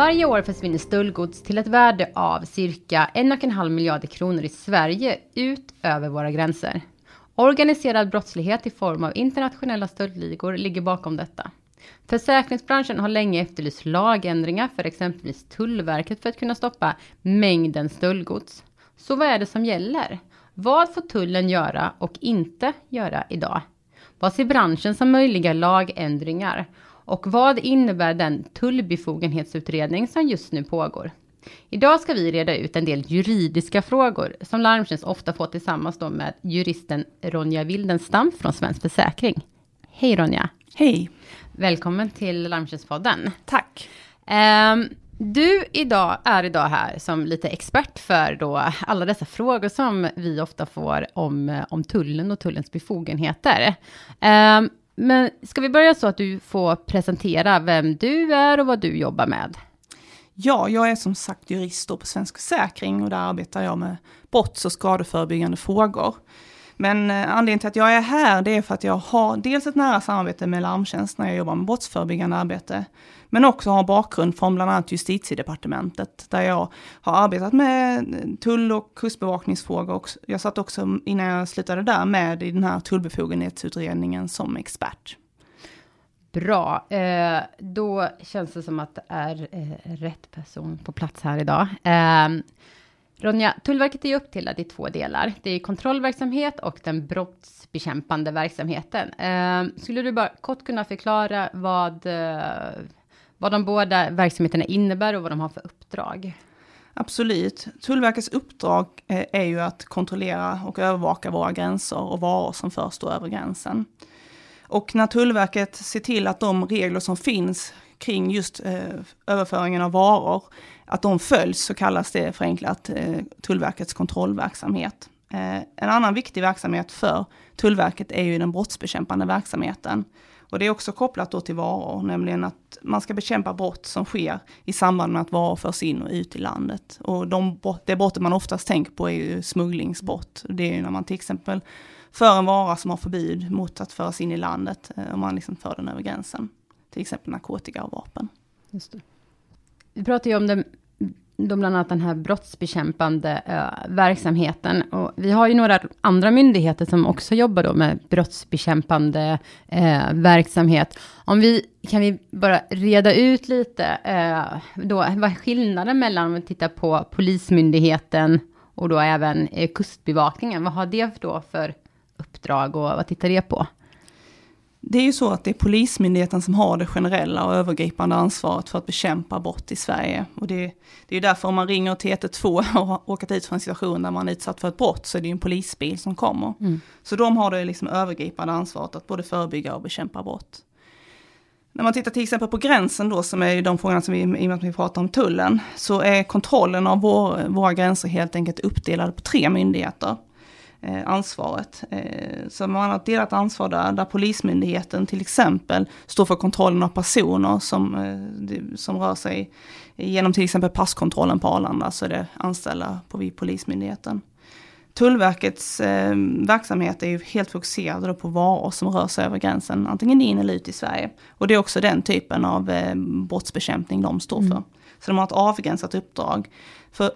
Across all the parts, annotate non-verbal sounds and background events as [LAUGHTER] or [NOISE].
Varje år försvinner stöldgods till ett värde av cirka 1,5 miljarder kronor i Sverige ut över våra gränser. Organiserad brottslighet i form av internationella stöldligor ligger bakom detta. Försäkringsbranschen har länge efterlyst lagändringar för exempelvis Tullverket för att kunna stoppa mängden stöldgods. Så vad är det som gäller? Vad får tullen göra och inte göra idag? Vad ser branschen som möjliga lagändringar? Och vad innebär den tullbefogenhetsutredning som just nu pågår? Idag ska vi reda ut en del juridiska frågor som Larmtjänst ofta får tillsammans då med juristen Ronja Wildenstam från Svensk Försäkring. Hej Ronja! Hej! Välkommen till Larmtjänstpodden. Tack! Um, du idag är idag här som lite expert för då alla dessa frågor som vi ofta får om, om tullen och tullens befogenheter. Um, men ska vi börja så att du får presentera vem du är och vad du jobbar med? Ja, jag är som sagt jurist på Svensk Försäkring och där arbetar jag med brotts och skadeförebyggande frågor. Men eh, anledningen till att jag är här, det är för att jag har dels ett nära samarbete med Larmtjänst när jag jobbar med brottsförebyggande arbete, men också har bakgrund från bland annat justitiedepartementet, där jag har arbetat med tull och kustbevakningsfrågor. Jag satt också, innan jag slutade där, med i den här tullbefogenhetsutredningen som expert. Bra, eh, då känns det som att det är eh, rätt person på plats här idag. Eh, Ronja, Tullverket är uppdelat i två delar. Det är kontrollverksamhet och den brottsbekämpande verksamheten. Eh, skulle du bara kort kunna förklara vad, eh, vad de båda verksamheterna innebär och vad de har för uppdrag? Absolut. Tullverkets uppdrag eh, är ju att kontrollera och övervaka våra gränser och varor som förs då över gränsen. Och när Tullverket ser till att de regler som finns kring just eh, överföringen av varor, att de följs så kallas det förenklat eh, Tullverkets kontrollverksamhet. Eh, en annan viktig verksamhet för Tullverket är ju den brottsbekämpande verksamheten. Och det är också kopplat då till varor, nämligen att man ska bekämpa brott som sker i samband med att varor förs in och ut i landet. Och de, det brottet man oftast tänker på är ju smugglingsbrott. Det är ju när man till exempel för en vara som har förbud mot att föras in i landet, eh, om man liksom för den över gränsen. Till exempel narkotika och vapen. Just det. Vi pratar ju om den, då bland annat den här brottsbekämpande eh, verksamheten. Och vi har ju några andra myndigheter som också jobbar då med brottsbekämpande eh, verksamhet. Om vi, kan vi bara reda ut lite, eh, då, vad är skillnaden mellan om vi tittar på Polismyndigheten och då även eh, Kustbevakningen? Vad har det då för uppdrag och vad tittar det på? Det är ju så att det är Polismyndigheten som har det generella och övergripande ansvaret för att bekämpa brott i Sverige. Och det, det är därför om man ringer till 112 och har råkat ut för en situation där man är utsatt för ett brott så är det en polisbil som kommer. Mm. Så de har det liksom övergripande ansvaret att både förebygga och bekämpa brott. När man tittar till exempel på gränsen då, som är de frågorna som vi, i och med att vi pratar om tullen, så är kontrollen av vår, våra gränser helt enkelt uppdelade på tre myndigheter. Eh, ansvaret. Eh, så man har ett delat ansvar där, där Polismyndigheten till exempel står för kontrollen av personer som, eh, som rör sig genom till exempel passkontrollen på Arlanda, så är det anställda på vid Polismyndigheten. Tullverkets eh, verksamhet är ju helt fokuserad på varor som rör sig över gränsen, antingen in eller ut i Sverige. Och det är också den typen av eh, brottsbekämpning de står för. Mm. Så de har ett avgränsat uppdrag. För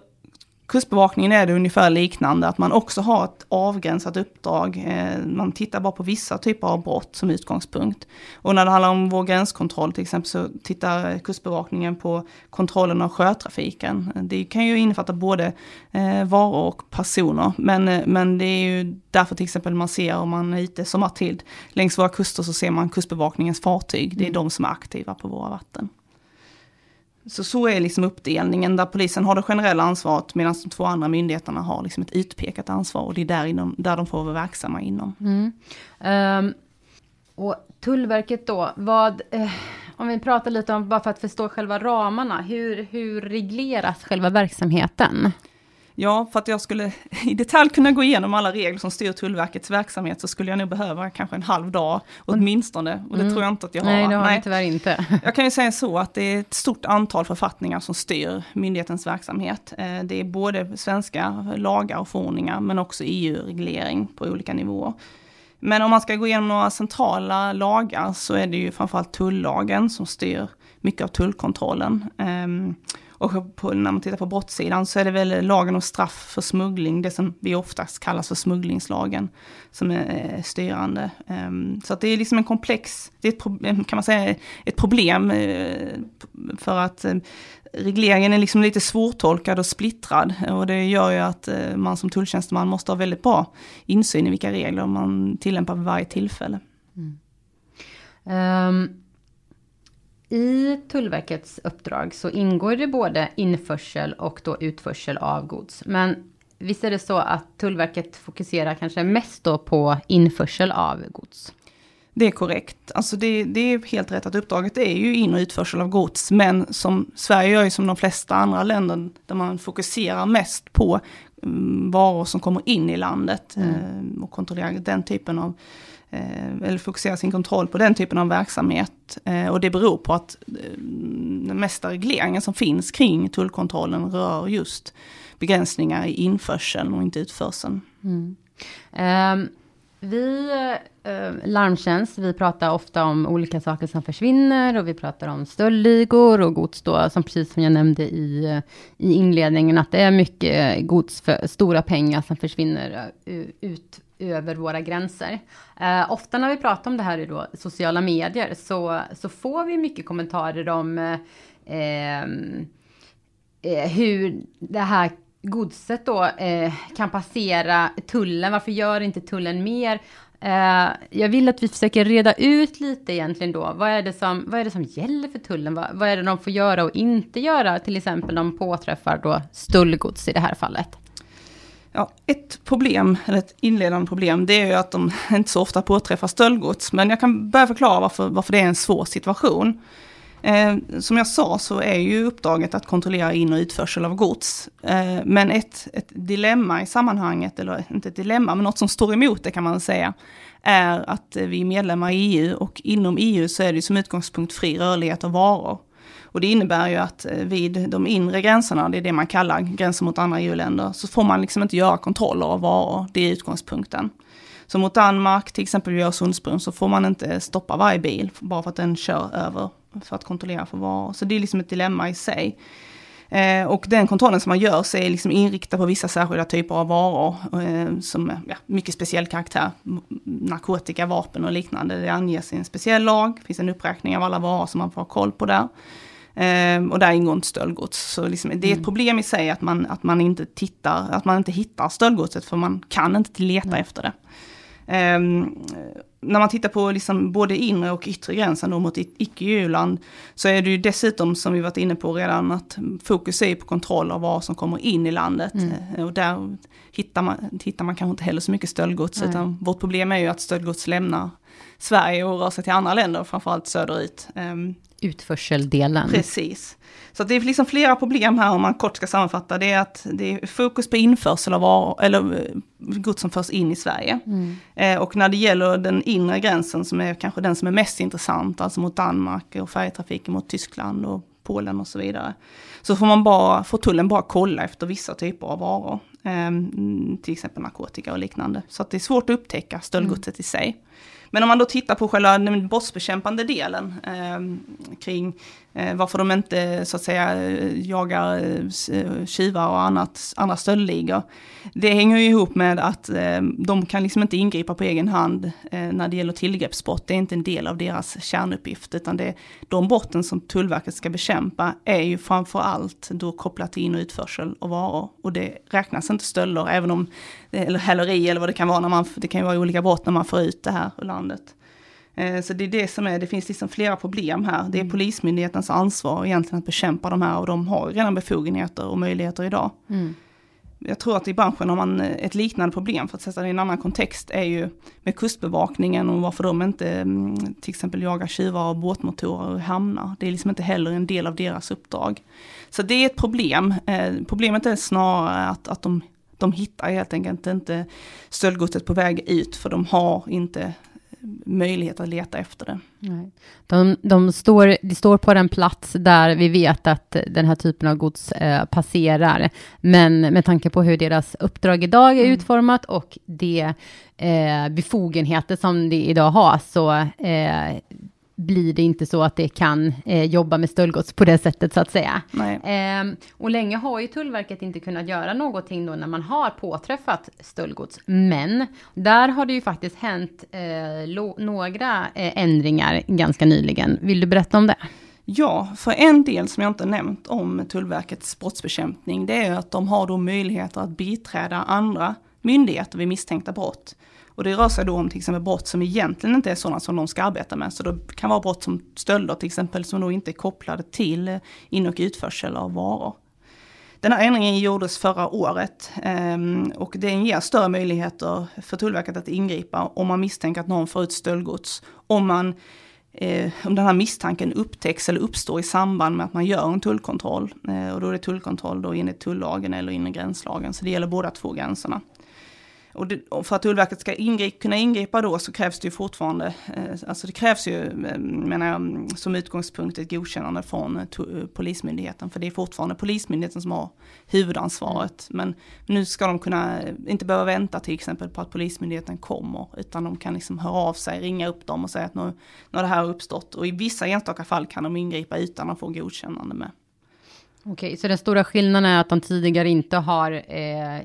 Kustbevakningen är det ungefär liknande, att man också har ett avgränsat uppdrag. Eh, man tittar bara på vissa typer av brott som utgångspunkt. Och när det handlar om vår gränskontroll till exempel så tittar Kustbevakningen på kontrollen av sjötrafiken. Det kan ju innefatta både eh, varor och personer. Men, eh, men det är ju därför till exempel man ser om man är ute sommartid längs våra kuster så ser man Kustbevakningens fartyg. Det är mm. de som är aktiva på våra vatten. Så så är liksom uppdelningen där polisen har det generella ansvaret medan de två andra myndigheterna har liksom ett utpekat ansvar och det är där, inom, där de får vara verksamma inom. Mm. Um, och Tullverket då, vad, eh, om vi pratar lite om, bara för att förstå själva ramarna, hur, hur regleras själva verksamheten? Ja, för att jag skulle [LAUGHS] i detalj kunna gå igenom alla regler som styr Tullverkets verksamhet så skulle jag nog behöva kanske en halv dag åtminstone. Och det mm. tror jag inte att jag har. Nej, det har Nej. tyvärr inte. [LAUGHS] Jag kan ju säga så att det är ett stort antal författningar som styr myndighetens verksamhet. Eh, det är både svenska lagar och förordningar men också EU-reglering på olika nivåer. Men om man ska gå igenom några centrala lagar så är det ju framförallt tullagen som styr mycket av tullkontrollen. Och på, när man tittar på brottssidan så är det väl lagen om straff för smuggling, det som vi oftast kallas för smugglingslagen, som är eh, styrande. Um, så att det är liksom en komplex, det är ett problem, eh, kan man säga, ett problem eh, för att regleringen är liksom lite svårtolkad och splittrad och det gör ju att man som tulltjänsteman måste ha väldigt bra insyn i vilka regler man tillämpar vid varje tillfälle. Mm. Um. I Tullverkets uppdrag så ingår det både införsel och då utförsel av gods. Men visst är det så att Tullverket fokuserar kanske mest då på införsel av gods? Det är korrekt. Alltså det, det, är helt rätt att uppdraget är ju in och utförsel av gods. Men som Sverige gör ju som de flesta andra länder där man fokuserar mest på um, varor som kommer in i landet mm. eh, och kontrollerar den typen av Eh, eller fokusera sin kontroll på den typen av verksamhet. Eh, och det beror på att eh, den mesta regleringen som finns kring tullkontrollen rör just begränsningar i införseln och inte utförseln. Mm. Um, vi, uh, Larmtjänst, vi pratar ofta om olika saker som försvinner och vi pratar om stöldligor och gods då, som precis som jag nämnde i, i inledningen, att det är mycket gods för stora pengar som försvinner ut över våra gränser. Eh, ofta när vi pratar om det här i då sociala medier så, så får vi mycket kommentarer om eh, eh, eh, hur det här godset då eh, kan passera tullen. Varför gör inte tullen mer? Eh, jag vill att vi försöker reda ut lite egentligen då. Vad är det som, vad är det som gäller för tullen? Vad, vad är det de får göra och inte göra? Till exempel de påträffar då stöldgods i det här fallet. Ja, ett problem, eller ett inledande problem, det är ju att de [LAUGHS] inte så ofta påträffar stöldgods. Men jag kan börja förklara varför, varför det är en svår situation. Eh, som jag sa så är ju uppdraget att kontrollera in och utförsel av gods. Eh, men ett, ett dilemma i sammanhanget, eller inte ett dilemma, men något som står emot det kan man säga, är att vi är medlemmar i EU och inom EU så är det som utgångspunkt fri rörlighet av varor. Och det innebär ju att eh, vid de inre gränserna, det är det man kallar gränser mot andra EU-länder, så får man liksom inte göra kontroller av varor. Det är utgångspunkten. Så mot Danmark, till exempel vid Öresundsbron, så får man inte stoppa varje bil bara för att den kör över för att kontrollera för varor. Så det är liksom ett dilemma i sig. Eh, och den kontrollen som man gör så är liksom inriktad på vissa särskilda typer av varor eh, som är ja, mycket speciell karaktär. Narkotika, vapen och liknande. Det anges i en speciell lag, det finns en uppräkning av alla varor som man får ha koll på där. Eh, och där ingår inte stöldgods. Så liksom, det är ett mm. problem i sig att man, att man inte tittar, att man inte hittar stöldgodset för man kan inte leta mm. efter det. Eh, när man tittar på liksom både inre och yttre gränsen då mot icke-EU-land så är det ju dessutom som vi varit inne på redan att fokus är på kontroll av vad som kommer in i landet. Mm. Eh, och där hittar man, hittar man kanske inte heller så mycket stöldgods Nej. utan vårt problem är ju att stöldgods lämnar Sverige och rör sig till andra länder, framförallt söderut. Um, Utförseldelen. Precis. Så det är liksom flera problem här om man kort ska sammanfatta. Det är att det är fokus på införsel av varor, eller eh, gods som förs in i Sverige. Mm. Eh, och när det gäller den inre gränsen som är kanske den som är mest intressant, alltså mot Danmark och färjetrafiken mot Tyskland och Polen och så vidare. Så får man bara, får tullen bara kolla efter vissa typer av varor. Eh, till exempel narkotika och liknande. Så det är svårt att upptäcka stöldgodset mm. i sig. Men om man då tittar på själva den brottsbekämpande delen eh, kring eh, Eh, varför de inte eh, så att säga eh, jagar tjuvar och annat, andra stöldligor. Det hänger ju ihop med att de kan liksom inte ingripa på egen hand när det gäller tillgreppsbrott. Det är inte en del av deras kärnuppgift, utan det, de brotten som Tullverket ska bekämpa är ju framför allt då kopplat till in och utförsel av varor. Och det räknas inte stölder, även om, eller häleri eller vad det kan vara, när man, det kan ju vara olika brott när man får ut det här ur landet. Eh, så det är det som är, det finns liksom flera problem här. Det är mm. Polismyndighetens ansvar egentligen att bekämpa de här och de har redan befogenheter och möjligheter idag. Mm. Jag tror att i branschen har man eh, ett liknande problem, för att sätta det i en annan kontext, är ju med kustbevakningen och varför de inte mm, till exempel jagar tjuvar och båtmotorer i hamnar. Det är liksom inte heller en del av deras uppdrag. Så det är ett problem. Eh, problemet är snarare att, att de, de hittar helt enkelt inte stöldgodset på väg ut, för de har inte möjlighet att leta efter det. Nej. De, de, står, de står på den plats där vi vet att den här typen av gods eh, passerar. Men med tanke på hur deras uppdrag idag är mm. utformat och de eh, befogenheter som de idag har, så eh, blir det inte så att det kan eh, jobba med stöldgods på det sättet så att säga. Eh, och länge har ju Tullverket inte kunnat göra någonting då när man har påträffat stöldgods. Men där har det ju faktiskt hänt eh, några eh, ändringar ganska nyligen. Vill du berätta om det? Ja, för en del som jag inte nämnt om Tullverkets brottsbekämpning, det är att de har då möjligheter att biträda andra myndigheter vid misstänkta brott. Och det rör sig då om till exempel brott som egentligen inte är sådana som de ska arbeta med. Så det kan vara brott som stölder till exempel som då inte är kopplade till eh, in och utförsel av varor. Den här ändringen gjordes förra året ehm, och den ger större möjligheter för Tullverket att ingripa om man misstänker att någon får ut stöldgods. Om, man, eh, om den här misstanken upptäcks eller uppstår i samband med att man gör en tullkontroll. Eh, och då är det tullkontroll då enligt tullagen eller inre gränslagen. Så det gäller båda två gränserna. Och, det, och, för att Tullverket ska ingripa, kunna ingripa då så krävs det ju fortfarande, eh, alltså det krävs ju, eh, menar jag, som utgångspunkt ett godkännande från eh, Polismyndigheten. För det är fortfarande Polismyndigheten som har huvudansvaret. Mm. Men nu ska de kunna, inte behöva vänta till exempel på att Polismyndigheten kommer. Utan de kan liksom höra av sig, ringa upp dem och säga att nu, nu har det här uppstått. Och i vissa enstaka fall kan de ingripa utan att få godkännande med. Okej, så den stora skillnaden är att de tidigare inte har eh,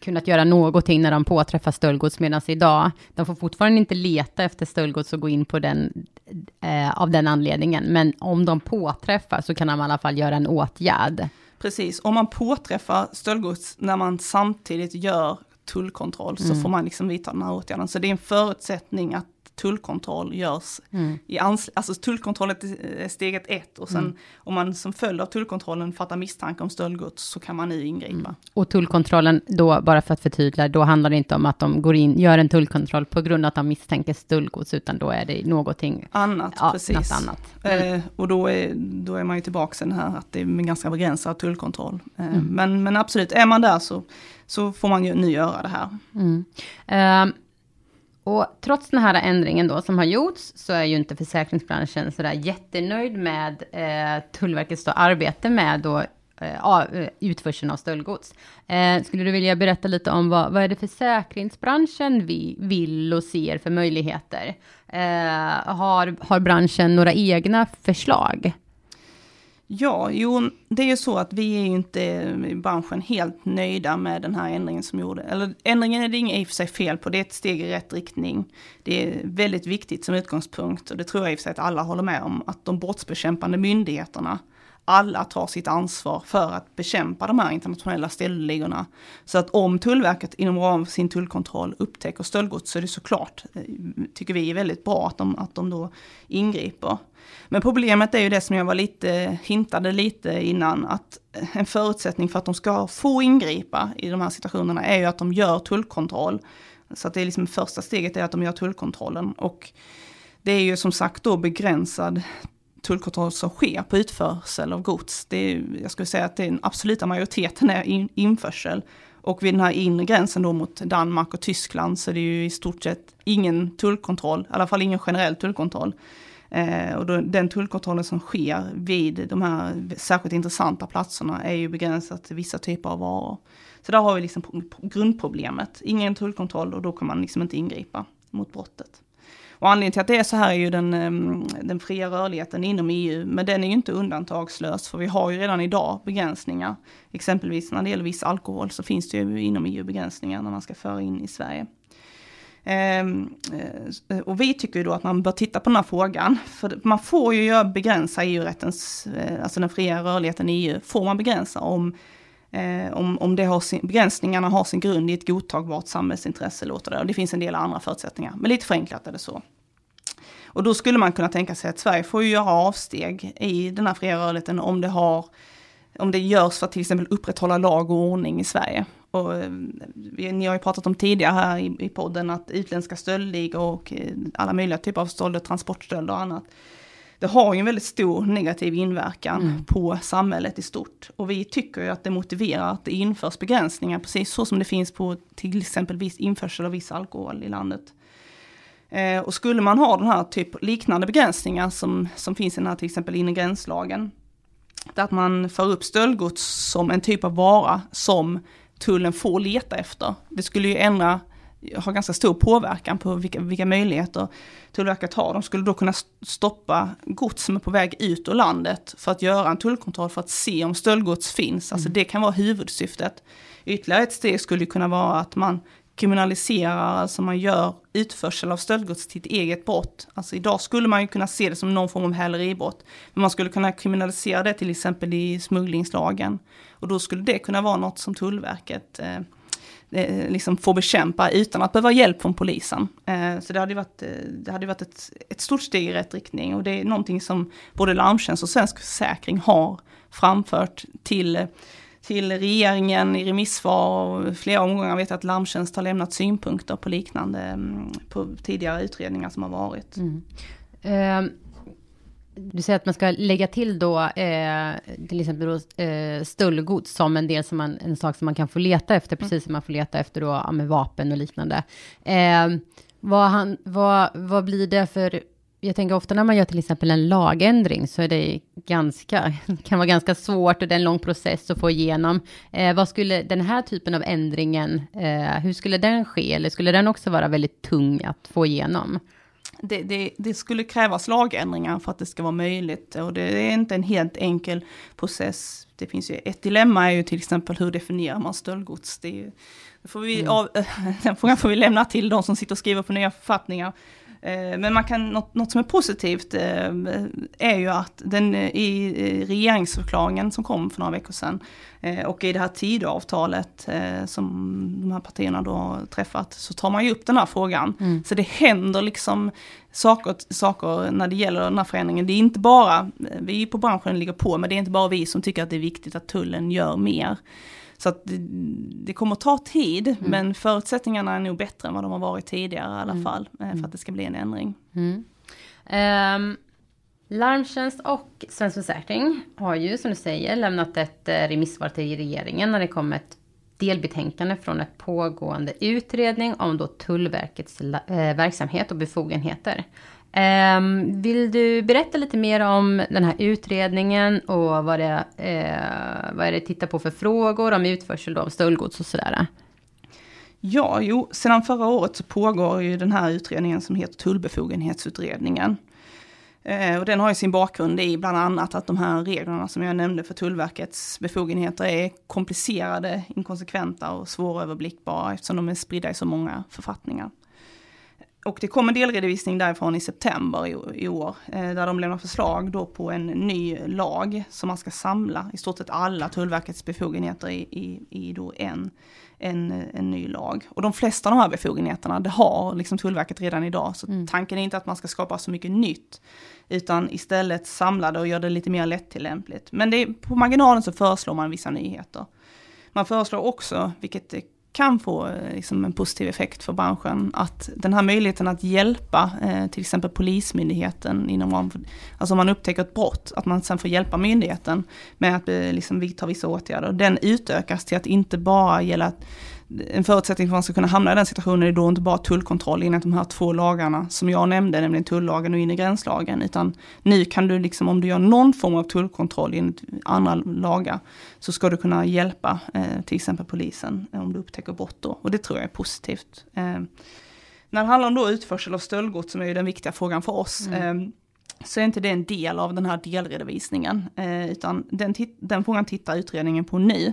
kunnat göra någonting när de påträffar stöldgods, medan idag, de får fortfarande inte leta efter stöldgods och gå in på den eh, av den anledningen. Men om de påträffar så kan de i alla fall göra en åtgärd. Precis, om man påträffar stöldgods när man samtidigt gör tullkontroll så mm. får man liksom vidta den här åtgärden. Så det är en förutsättning att tullkontroll görs. Mm. I ans alltså tullkontrollen är steget ett och sen mm. om man som följd av tullkontrollen fattar misstanke om stöldgods så kan man nu ingripa. Mm. Och tullkontrollen då, bara för att förtydliga, då handlar det inte om att de går in, gör en tullkontroll på grund av att de misstänker stöldgods, utan då är det någonting annat. Ja, precis. Något annat. Mm. Eh, och då är, då är man ju tillbaka i den här att det är en ganska begränsad tullkontroll. Eh, mm. men, men absolut, är man där så, så får man ju nu göra det här. Uh, och trots den här ändringen då som har gjorts så är ju inte försäkringsbranschen sådär jättenöjd med eh, Tullverkets då arbete med då eh, eh, utförseln av stöldgods. Eh, skulle du vilja berätta lite om vad, vad är det försäkringsbranschen vi vill och ser för möjligheter? Eh, har, har branschen några egna förslag? Ja, jo, det är ju så att vi är ju inte i branschen helt nöjda med den här ändringen som gjorde. Eller ändringen är det inget i och för sig fel på, det är ett steg i rätt riktning. Det är väldigt viktigt som utgångspunkt och det tror jag i och för sig att alla håller med om, att de brottsbekämpande myndigheterna alla tar sitt ansvar för att bekämpa de här internationella stöldligorna. Så att om Tullverket inom ramen för sin tullkontroll upptäcker stöldgods så är det såklart, eh, tycker vi är väldigt bra att de, att de då ingriper. Men problemet är ju det som jag var lite, hintade lite innan, att en förutsättning för att de ska få ingripa i de här situationerna är ju att de gör tullkontroll. Så att det är liksom första steget är att de gör tullkontrollen. Och det är ju som sagt då begränsad tullkontroll som sker på utförsel av gods. Det är, jag skulle säga att den absoluta majoriteten är in, införsel. Och vid den här inre gränsen då mot Danmark och Tyskland så är det ju i stort sett ingen tullkontroll, i alla fall ingen generell tullkontroll. Eh, och då, den tullkontrollen som sker vid de här särskilt intressanta platserna är ju begränsat till vissa typer av varor. Så där har vi liksom grundproblemet. Ingen tullkontroll och då kan man liksom inte ingripa mot brottet. Och anledningen till att det är så här är ju den, ehm, den fria rörligheten inom EU, men den är ju inte undantagslös, för vi har ju redan idag begränsningar. Exempelvis när det gäller viss alkohol så finns det ju inom EU begränsningar när man ska föra in i Sverige. Ehm, eh, och vi tycker ju då att man bör titta på den här frågan. För man får ju begränsa EU-rättens, eh, alltså den fria rörligheten i EU, får man begränsa om, eh, om, om det har sin, begränsningarna har sin grund i ett godtagbart samhällsintresse, låter det. Och det finns en del andra förutsättningar, men lite förenklat är det så. Och då skulle man kunna tänka sig att Sverige får ju göra avsteg i den här fria rörligheten om det har om det görs för att till exempel upprätthålla lag och ordning i Sverige. Och, eh, ni har ju pratat om tidigare här i, i podden att utländska stöldligor och eh, alla möjliga typer av stölder, transportstölder och annat. Det har ju en väldigt stor negativ inverkan mm. på samhället i stort. Och vi tycker ju att det motiverar att det införs begränsningar, precis så som det finns på till exempel viss införsel av viss alkohol i landet. Eh, och skulle man ha den här typ liknande begränsningar som, som finns i den här till exempel inre gränslagen, att man för upp stöldgods som en typ av vara som tullen får leta efter. Det skulle ju ändra har ganska stor påverkan på vilka, vilka möjligheter Tullverket har. De skulle då kunna stoppa gods som är på väg ut ur landet för att göra en tullkontroll för att se om stöldgods finns. Alltså mm. det kan vara huvudsyftet. Ytterligare ett steg skulle kunna vara att man kriminaliserar, alltså man gör utförsel av stöldgods till ett eget brott. Alltså idag skulle man ju kunna se det som någon form av häleribrott. Men man skulle kunna kriminalisera det till exempel i smugglingslagen. Och då skulle det kunna vara något som Tullverket eh, eh, Eh, liksom får bekämpa utan att behöva hjälp från polisen. Eh, så det hade varit, eh, det hade varit ett, ett stort steg i rätt riktning och det är någonting som både Larmtjänst och Svensk Försäkring har framfört till till regeringen i remissvar och flera omgångar vet jag att Larmtjänst har lämnat synpunkter på liknande mm, på tidigare utredningar som har varit. Mm. Uh, du säger att man ska lägga till då eh, till exempel då, eh, stöldgods som en del som man, en sak som man kan få leta efter, precis som man får leta efter då ja, med vapen och liknande. Eh, vad, han, vad, vad blir det för jag tänker ofta när man gör till exempel en lagändring så är det ganska, [LAUGHS] kan vara ganska svårt och det är en lång process att få igenom. Eh, vad skulle den här typen av ändringen, eh, hur skulle den ske? Eller skulle den också vara väldigt tung att få igenom? Det, det, det, skulle krävas lagändringar för att det ska vara möjligt och det är inte en helt enkel process. Det finns ju ett dilemma är ju till exempel hur definierar man stöldgods? Det, är, det får vi mm. av, [LAUGHS] den frågan får vi lämna till de som sitter och skriver på nya författningar. Eh, men man kan, något, något som är positivt eh, är ju att den eh, i regeringsförklaringen som kom för några veckor sedan och i det här Tidöavtalet som de här partierna då har träffat så tar man ju upp den här frågan. Mm. Så det händer liksom saker, saker när det gäller den här förändringen. Det är inte bara, vi på branschen ligger på, men det är inte bara vi som tycker att det är viktigt att tullen gör mer. Så att det, det kommer att ta tid, mm. men förutsättningarna är nog bättre än vad de har varit tidigare i alla mm. fall, eh, för mm. att det ska bli en ändring. Um, Larmtjänst och Svensk Försäkring har ju, som du säger, lämnat ett eh, remissvar till regeringen när det kom ett delbetänkande från ett pågående utredning om då Tullverkets eh, verksamhet och befogenheter. Ehm, vill du berätta lite mer om den här utredningen och vad det, uh, vad är det tittar på för frågor om utförsel av stöldgods och sådär? Ja, jo, sedan förra året så pågår ju den här utredningen som heter Tullbefogenhetsutredningen. Eh, och den har ju sin bakgrund i bland annat att de här reglerna som jag nämnde för Tullverkets befogenheter är komplicerade, inkonsekventa och svåröverblickbara eftersom de är spridda i så många författningar. Och det kom en delredovisning därifrån i september i, i år, eh, där de lämnar förslag då på en ny lag som man ska samla i stort sett alla Tullverkets befogenheter i, i, i då en, en, en ny lag. Och de flesta av de här befogenheterna, det har liksom Tullverket redan idag, så mm. tanken är inte att man ska skapa så mycket nytt, utan istället samla det och göra det lite mer lättillämpligt. Men det, på marginalen så föreslår man vissa nyheter. Man föreslår också, vilket kan få eh, liksom, en positiv effekt för branschen. Att den här möjligheten att hjälpa eh, till exempel Polismyndigheten inom alltså om man upptäcker ett brott, att man sen får hjälpa myndigheten med att eh, liksom, vidta vissa åtgärder. Den utökas till att inte bara gälla en förutsättning för att man ska kunna hamna i den situationen är då inte bara tullkontroll enligt de här två lagarna som jag nämnde, nämligen tullagen och inre gränslagen, utan nu kan du liksom om du gör någon form av tullkontroll enligt andra lagar så ska du kunna hjälpa eh, till exempel polisen om du upptäcker brott då. Och det tror jag är positivt. Eh, när det handlar om då utförsel av stöldgods som är ju den viktiga frågan för oss, mm. eh, så är inte det en del av den här delredovisningen, eh, utan den, den frågan tittar utredningen på nu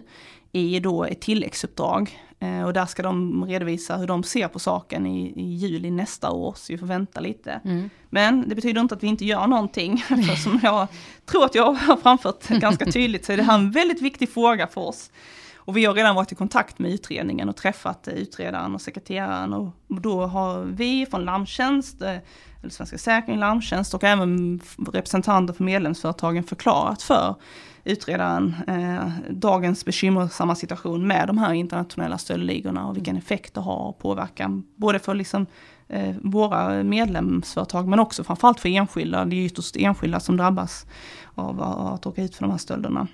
i då ett tilläggsuppdrag. Eh, och där ska de redovisa hur de ser på saken i, i juli nästa år, så vi får vänta lite. Mm. Men det betyder inte att vi inte gör någonting, [LAUGHS] för som [LAUGHS] jag tror att jag har framfört ganska tydligt så är det här en väldigt viktig fråga för oss. Och vi har redan varit i kontakt med utredningen och träffat utredaren och sekreteraren och då har vi från Larmtjänst, eh, eller Svenska Säkring, Larmtjänst och även representanter för medlemsföretagen förklarat för utredaren eh, dagens bekymmersamma situation med de här internationella stöldligorna och vilken effekt det har och påverkan. Både för liksom, eh, våra medlemsföretag men också framförallt för enskilda. Det är ytterst enskilda som drabbas av att åka ut för de här stölderna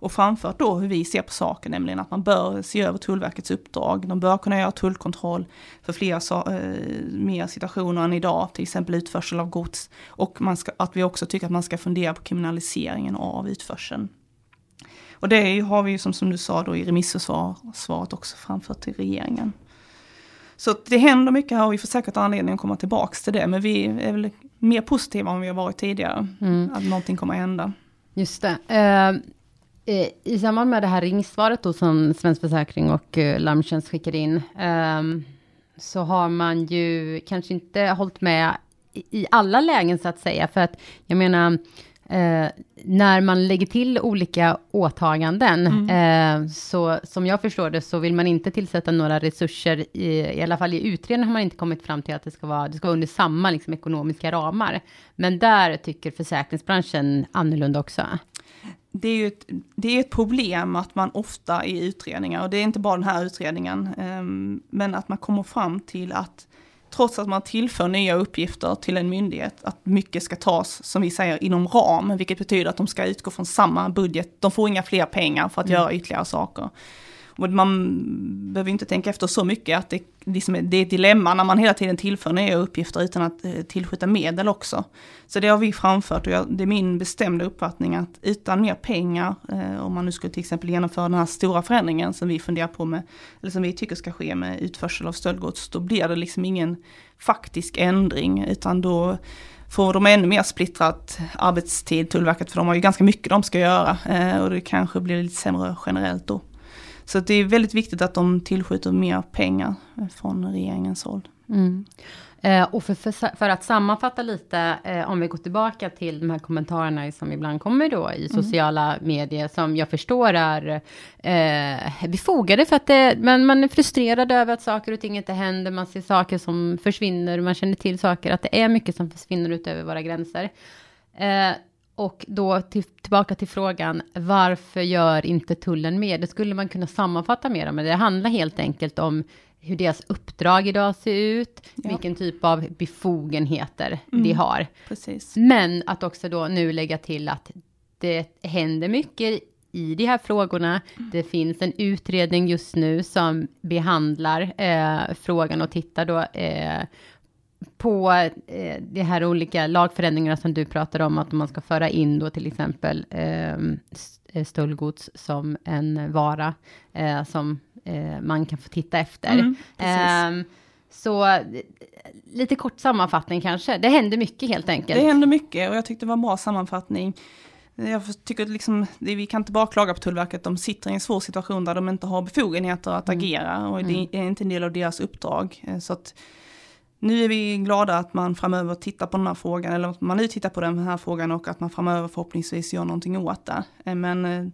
och framfört då hur vi ser på saken, nämligen att man bör se över Tullverkets uppdrag. De bör kunna göra tullkontroll för fler eh, mer situationer än idag, till exempel utförsel av gods. Och man ska, att vi också tycker att man ska fundera på kriminaliseringen av utförseln. Och det har vi ju som, som du sa då i remissvaret också framfört till regeringen. Så det händer mycket här och vi får säkert anledning att komma tillbaka till det. Men vi är väl mer positiva än vi har varit tidigare. Mm. Att någonting kommer att hända. Just det. Uh, I samband med det här ringsvaret då som Svensk Försäkring och uh, Larmtjänst skickade in. Uh, så har man ju kanske inte hållit med i, i alla lägen så att säga. För att jag menar Eh, när man lägger till olika åtaganden, mm. eh, så som jag förstår det, så vill man inte tillsätta några resurser, i, i alla fall i utredningen har man inte kommit fram till att det ska vara, det ska vara under samma liksom, ekonomiska ramar. Men där tycker försäkringsbranschen annorlunda också. Det är ju ett, det är ett problem att man ofta i utredningar, och det är inte bara den här utredningen, eh, men att man kommer fram till att trots att man tillför nya uppgifter till en myndighet, att mycket ska tas, som vi säger, inom ram, vilket betyder att de ska utgå från samma budget. De får inga fler pengar för att mm. göra ytterligare saker. Och man behöver inte tänka efter så mycket att det, liksom är, det är ett dilemma när man hela tiden tillför nya uppgifter utan att eh, tillskjuta medel också. Så det har vi framfört och jag, det är min bestämda uppfattning att utan mer pengar, eh, om man nu skulle till exempel genomföra den här stora förändringen som vi funderar på med, eller som vi tycker ska ske med utförsel av stöldgods, då blir det liksom ingen faktisk ändring utan då får de ännu mer splittrat arbetstid, Tullverket, för de har ju ganska mycket de ska göra eh, och det kanske blir lite sämre generellt då. Så det är väldigt viktigt att de tillskjuter mer pengar från regeringens håll. Mm. Eh, och för, för, för, att sammanfatta lite, eh, om vi går tillbaka till de här kommentarerna som ibland kommer då i mm. sociala mm. medier, som jag förstår är eh, befogade, för att det, men man är frustrerad över att saker och ting inte händer, man ser saker som försvinner, man känner till saker, att det är mycket som försvinner utöver våra gränser. Och då till, tillbaka till frågan, varför gör inte tullen mer? Det skulle man kunna sammanfatta mer men det handlar helt enkelt om hur deras uppdrag idag ser ut, ja. vilken typ av befogenheter mm, de har. Precis. Men att också då nu lägga till att det händer mycket i de här frågorna. Mm. Det finns en utredning just nu som behandlar eh, frågan och tittar då eh, på eh, de här olika lagförändringarna som du pratar om, att man ska föra in då till exempel ehm, eh, stöldgods som en vara eh, som eh, man kan få titta efter. Mm, eh, så lite kort sammanfattning kanske. Det händer mycket helt enkelt. Det händer mycket och jag tyckte det var en bra sammanfattning. Jag tycker att liksom, vi kan inte bara klaga på Tullverket, de sitter i en svår situation där de inte har befogenheter att mm. agera och det mm. är inte en del av deras uppdrag. Eh, så att nu är vi glada att man framöver tittar på den här frågan, eller att man nu tittar på den här frågan och att man framöver förhoppningsvis gör någonting åt det. Eh, men eh,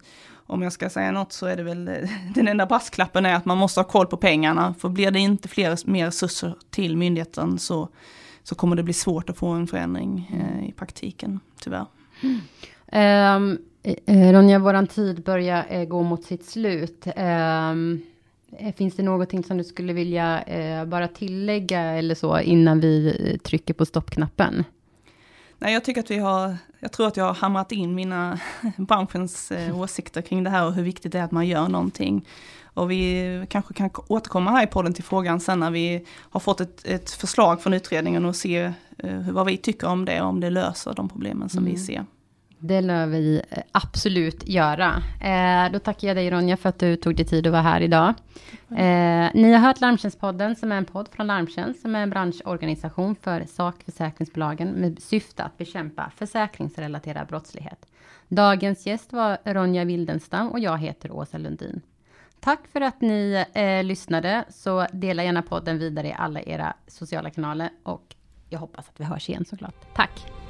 om jag ska säga något så är det väl eh, [LAUGHS] den enda brasklappen är att man måste ha koll på pengarna. För blir det inte fler, mer resurser till myndigheten så, så kommer det bli svårt att få en förändring i praktiken, tyvärr. Mm. Um, Ronja, våran tid börjar gå mot sitt slut. Um, finns det någonting som du skulle vilja eh, bara tillägga eller så innan vi eh, trycker på stoppknappen? Nej, jag tycker att vi har, jag tror att jag har hamrat in mina [LAUGHS] branschens eh, åsikter kring det här och hur viktigt det är att man gör någonting. Och vi kanske kan återkomma här i podden till frågan sen när vi har fått ett, ett förslag från utredningen och se eh, vad vi tycker om det, om det löser de problemen som mm. vi ser. Det lär vi eh, absolut göra. Eh, då tackar jag dig Ronja för att du tog dig tid att vara här idag. Eh, ni har hört Larmtjänstpodden som är en podd från Larmtjänst som är en branschorganisation för sakförsäkringsbolagen med syfte att bekämpa försäkringsrelaterad brottslighet. Dagens gäst var Ronja Wildenstam och jag heter Åsa Lundin. Tack för att ni eh, lyssnade, så dela gärna podden vidare i alla era sociala kanaler och jag hoppas att vi hörs igen såklart. Tack!